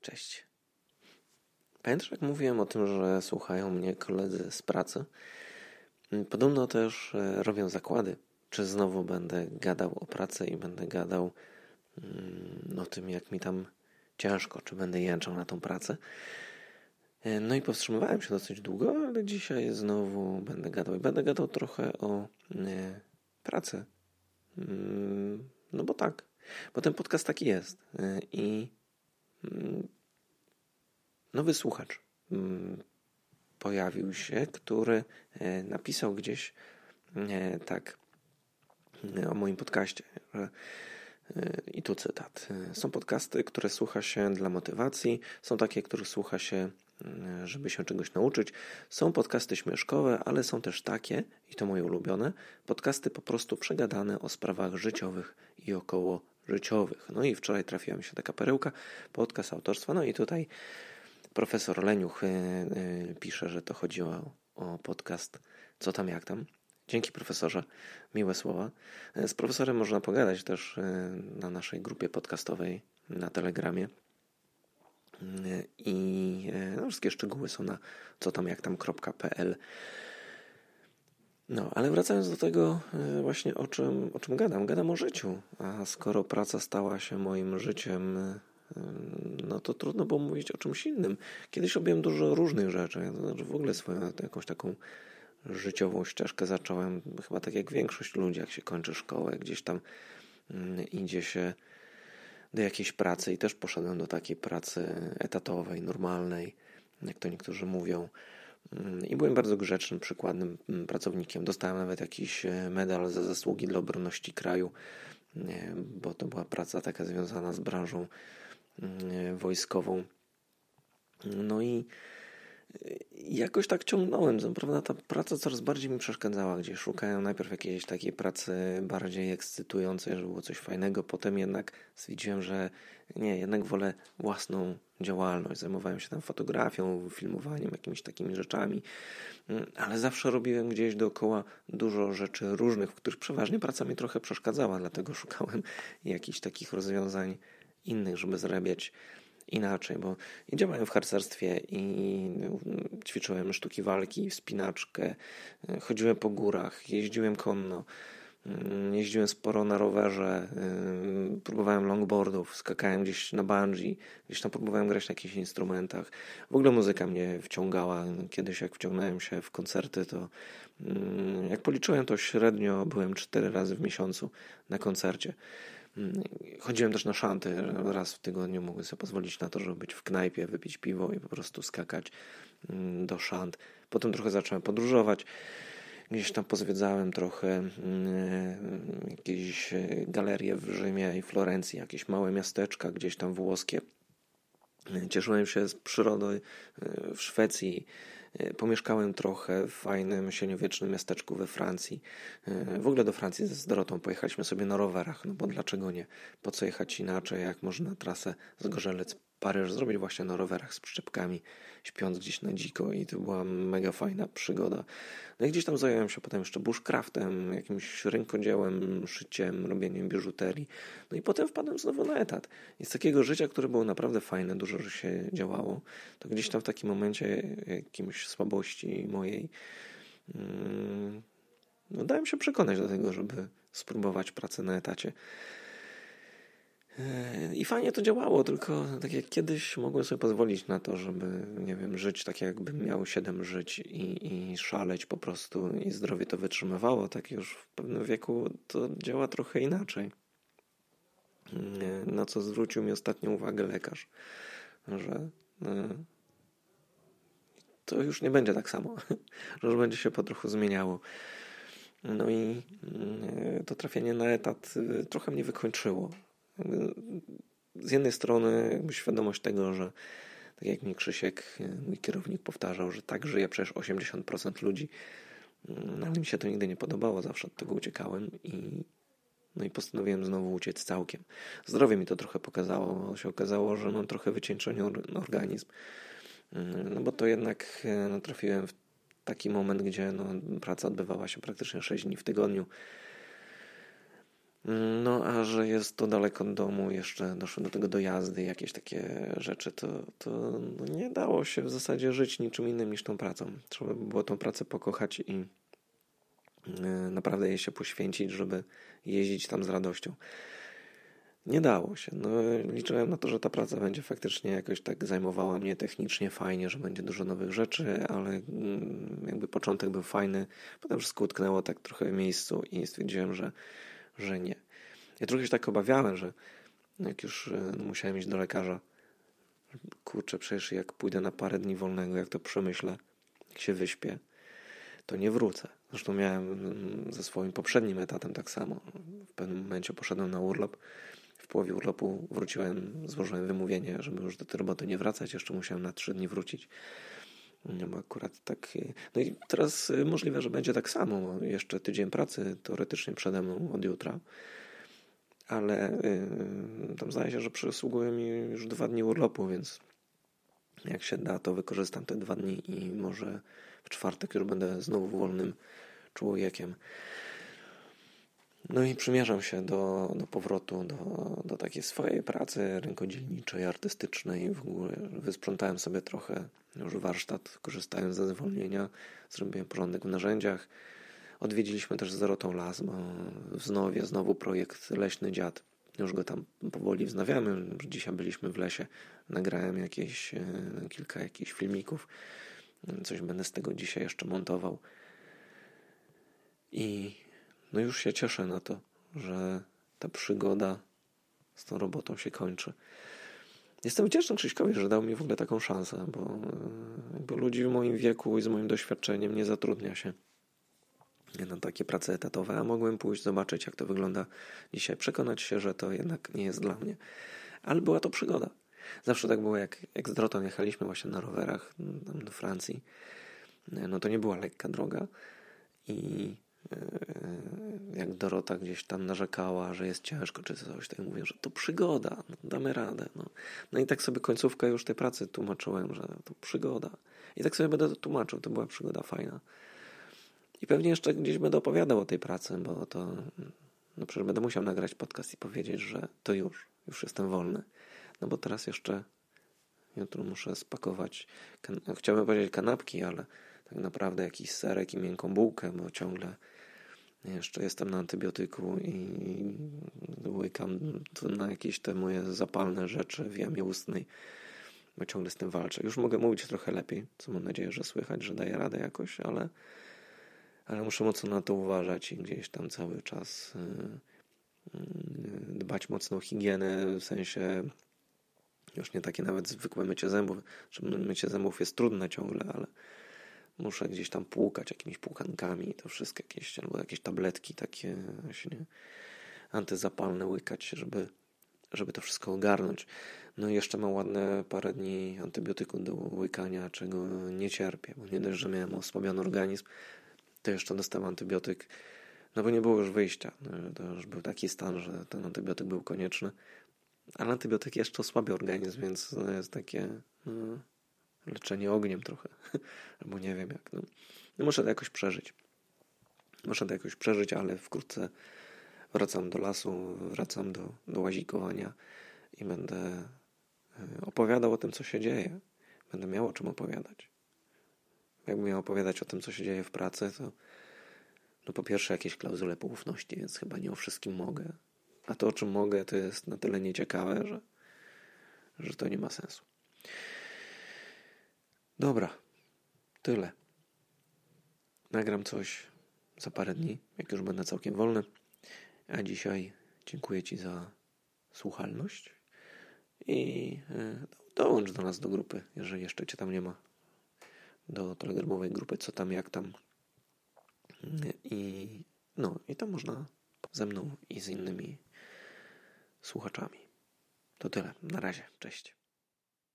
Cześć. Pamiętasz, jak mówiłem o tym, że słuchają mnie koledzy z pracy? Podobno też e, robią zakłady, czy znowu będę gadał o pracy i będę gadał mm, o tym, jak mi tam ciężko, czy będę jęczał na tą pracę. E, no i powstrzymywałem się dosyć długo, ale dzisiaj znowu będę gadał. I będę gadał trochę o nie, pracy. Mm, no bo tak, bo ten podcast taki jest. E, I nowy słuchacz mm, pojawił się, który e, napisał gdzieś e, tak e, o moim podcaście, że i tu cytat. Są podcasty, które słucha się dla motywacji, są takie, które słucha się, żeby się czegoś nauczyć. Są podcasty śmieszkowe, ale są też takie, i to moje ulubione, podcasty po prostu przegadane o sprawach życiowych i około życiowych. No i wczoraj trafiła mi się taka perełka, podcast autorstwa, no i tutaj Profesor Leniuch y, y, pisze, że to chodziło o podcast Co tam, jak tam. Dzięki profesorze, miłe słowa. Z profesorem można pogadać też y, na naszej grupie podcastowej na Telegramie. I no, wszystkie szczegóły są na co tam jak tam.pl. No, ale wracając do tego właśnie o czym, o czym gadam. Gadam o życiu. A skoro praca stała się moim życiem no to trudno było mówić o czymś innym. Kiedyś robiłem dużo różnych rzeczy. Ja znaczy w ogóle swoją jakąś taką życiową ścieżkę zacząłem chyba tak jak większość ludzi, jak się kończy szkołę, gdzieś tam mm, idzie się do jakiejś pracy i też poszedłem do takiej pracy etatowej, normalnej, jak to niektórzy mówią. Mm, I byłem bardzo grzecznym, przykładnym mm, pracownikiem. Dostałem nawet jakiś e, medal za zasługi dla obronności kraju, bo to była praca taka związana z branżą E, wojskową. No i jakoś tak ciągnąłem. Co prawda ta praca coraz bardziej mi przeszkadzała, gdzie szukałem najpierw jakiejś takiej pracy bardziej ekscytującej, żeby było coś fajnego. Potem jednak stwierdziłem, że nie, jednak wolę własną działalność. Zajmowałem się tam fotografią, filmowaniem, jakimiś takimi rzeczami, mm, ale zawsze robiłem gdzieś dookoła dużo rzeczy różnych, w których przeważnie praca mi trochę przeszkadzała, dlatego szukałem jakichś takich rozwiązań innych, żeby zarabiać inaczej, bo działałem w harcerstwie i ćwiczyłem sztuki walki, wspinaczkę, chodziłem po górach, jeździłem konno, jeździłem sporo na rowerze, próbowałem longboardów, skakałem gdzieś na bungee, gdzieś tam próbowałem grać na jakichś instrumentach. W ogóle muzyka mnie wciągała. Kiedyś jak wciągnąłem się w koncerty, to jak policzyłem, to średnio byłem cztery razy w miesiącu na koncercie. Chodziłem też na szanty. Raz w tygodniu mogłem sobie pozwolić na to, żeby być w knajpie, wypić piwo i po prostu skakać mm, do szant. Potem trochę zacząłem podróżować. Gdzieś tam pozwiedzałem trochę mm, jakieś e, galerie w Rzymie i Florencji, jakieś małe miasteczka gdzieś tam włoskie. Cieszyłem się z przyrody e, w Szwecji E, pomieszkałem trochę w fajnym, średniowiecznym miasteczku we Francji. E, w ogóle do Francji z Dorotą pojechaliśmy sobie na rowerach, no bo dlaczego nie? Po co jechać inaczej, jak można trasę z Gorzelec Paryż zrobić właśnie na rowerach z przyczepkami, śpiąc gdzieś na dziko i to była mega fajna przygoda. No i gdzieś tam zająłem się potem jeszcze bushcraftem, jakimś rękodziełem, szyciem, robieniem biżuterii. No i potem wpadłem znowu na etat. I z takiego życia, które było naprawdę fajne, dużo się działało, to gdzieś tam w takim momencie jakimś słabości mojej mm, no dałem się przekonać do tego, żeby spróbować pracy na etacie. I fajnie to działało, tylko tak jak kiedyś mogłem sobie pozwolić na to, żeby, nie wiem, żyć tak jakbym miał siedem żyć i, i szaleć po prostu i zdrowie to wytrzymywało, tak już w pewnym wieku to działa trochę inaczej. Na co zwrócił mi ostatnio uwagę lekarz, że e, to już nie będzie tak samo, że już będzie się po trochu zmieniało. No i e, to trafienie na etat e, trochę mnie wykończyło z jednej strony świadomość tego, że tak jak mi Krzysiek, mój kierownik powtarzał, że tak żyje przecież 80% ludzi, no ale mi się to nigdy nie podobało, zawsze od tego uciekałem i no i postanowiłem znowu uciec całkiem. Zdrowie mi to trochę pokazało, bo się okazało, że mam trochę wycieńczony organizm, no bo to jednak no, trafiłem w taki moment, gdzie no, praca odbywała się praktycznie 6 dni w tygodniu, No, a że jest to daleko od domu, jeszcze doszły do tego dojazdy, jakieś takie rzeczy, to, to no nie dało się w zasadzie żyć niczym innym niż tą pracą. Trzeba było tą pracę pokochać i e, naprawdę jej się poświęcić, żeby jeździć tam z radością. Nie dało się. No, liczyłem na to, że ta praca będzie faktycznie jakoś tak zajmowała mnie technicznie fajnie, że będzie dużo nowych rzeczy, ale mm, jakby początek był fajny. Potem wszystko utknęło tak trochę w miejscu i stwierdziłem, że, że nie. Ja trochę się tak obawiałem, że jak już no, musiałem iść do lekarza, kurczę, przecież jak pójdę na parę dni wolnego, jak to przemyślę, jak się wyśpię, to nie wrócę. Zresztą miałem mm, ze swoim poprzednim etatem tak samo. W pewnym momencie poszedłem na urlop w połowie urlopu wróciłem, złożyłem wymówienie, żeby już do tej roboty nie wracać. Jeszcze musiałem na trzy dni wrócić. No akurat tak. No i teraz możliwe, że będzie tak samo. Jeszcze tydzień pracy teoretycznie przede mną od jutra. Ale yy, tam zdaje się, że przysługuje mi już dwa dni urlopu, więc jak się da, to wykorzystam te dwa dni i może w czwartek już będę znowu wolnym człowiekiem. No i przymierzam się do, do powrotu do, do takiej swojej pracy rękodzielniczej, artystycznej. W ogóle wysprzątałem sobie trochę już warsztat, korzystając ze zwolnienia. Zrobiłem porządek w narzędziach. Odwiedziliśmy też Zerotą Las, bo wznowię znowu projekt Leśny Dziad. Już go tam powoli wznawiamy. Dzisiaj byliśmy w lesie. Nagrałem jakieś, e, kilka jakichś filmików. Coś będę z tego dzisiaj jeszcze montował. I no już się cieszę na to, że ta przygoda z tą robotą się kończy. Jestem wdzięczny Krzyśkowi, że dał mi w ogóle taką szansę, bo jakby ludzi w moim wieku i z moim doświadczeniem nie zatrudnia się na takie prace etatowe, a mogłem pójść zobaczyć, jak to wygląda dzisiaj, przekonać się, że to jednak nie jest dla mnie. Ale była to przygoda. Zawsze tak było, jak, jak z Droton jechaliśmy właśnie na rowerach do Francji, no to nie była lekka droga i jak Dorota gdzieś tam narzekała, że jest ciężko czy coś, to ja mówię, że to przygoda, no, damy radę. No. no i tak sobie końcówkę już tej pracy tłumaczyłem, że to przygoda. I tak sobie będę to tłumaczył, to była przygoda fajna. I pewnie jeszcze gdzieś będę opowiadał o tej pracy, bo to no przecież będę musiał nagrać podcast i powiedzieć, że to już, już jestem wolny. No bo teraz jeszcze jutro muszę spakować, chciałbym powiedzieć kanapki, ale tak naprawdę jakiś serek i miękką bułkę, bo ciągle jeszcze jestem na antybiotyku i łykam na jakieś te moje zapalne rzeczy w jamie ustnej, bo ciągle z tym walczę. Już mogę mówić trochę lepiej, co mam nadzieję, że słychać, że daję radę jakoś, ale, ale muszę mocno na to uważać i gdzieś tam cały czas y, y, dbać mocno o higienę, w sensie już nie takie nawet zwykłe mycie zębów. Mycie zębów jest trudne ciągle, ale muszę gdzieś tam płukać jakimiś płukankami, to wszystko jakieś, albo jakieś tabletki takie właśnie antyzapalne łykać, żeby, żeby to wszystko ogarnąć. No i jeszcze mam ładne parę dni antybiotyku do łykania, czego nie cierpię, bo nie dość, że miałem osłabiony organizm, to jeszcze dostałem antybiotyk, no bo nie było już wyjścia. No, to już był taki stan, że ten antybiotyk był konieczny, ale antybiotyk jeszcze osłabia organizm, więc to jest takie... No, leczenie ogniem trochę, albo nie wiem jak. No. no muszę to jakoś przeżyć. Muszę to jakoś przeżyć, ale wkrótce wracam do lasu, wracam do, do łazikowania i będę e, opowiadał o tym, co się dzieje. Będę miał o czym opowiadać. Jakbym miał opowiadać o tym, co się dzieje w pracy, to no po pierwsze jakieś klauzule poufności, więc chyba nie o wszystkim mogę. A to, o czym mogę, to jest na tyle nieciekawe, że, że to nie ma sensu. Dobra, tyle. Nagram coś za parę dni, jak już będę całkiem wolny. A dzisiaj dziękuję Ci za słuchalność i e, dołącz do nas do grupy, jeżeli jeszcze Cię tam nie ma. Do telegramowej grupy, co tam, jak tam. I no, i tam można ze mną i z innymi słuchaczami. To tyle. Na razie. Cześć.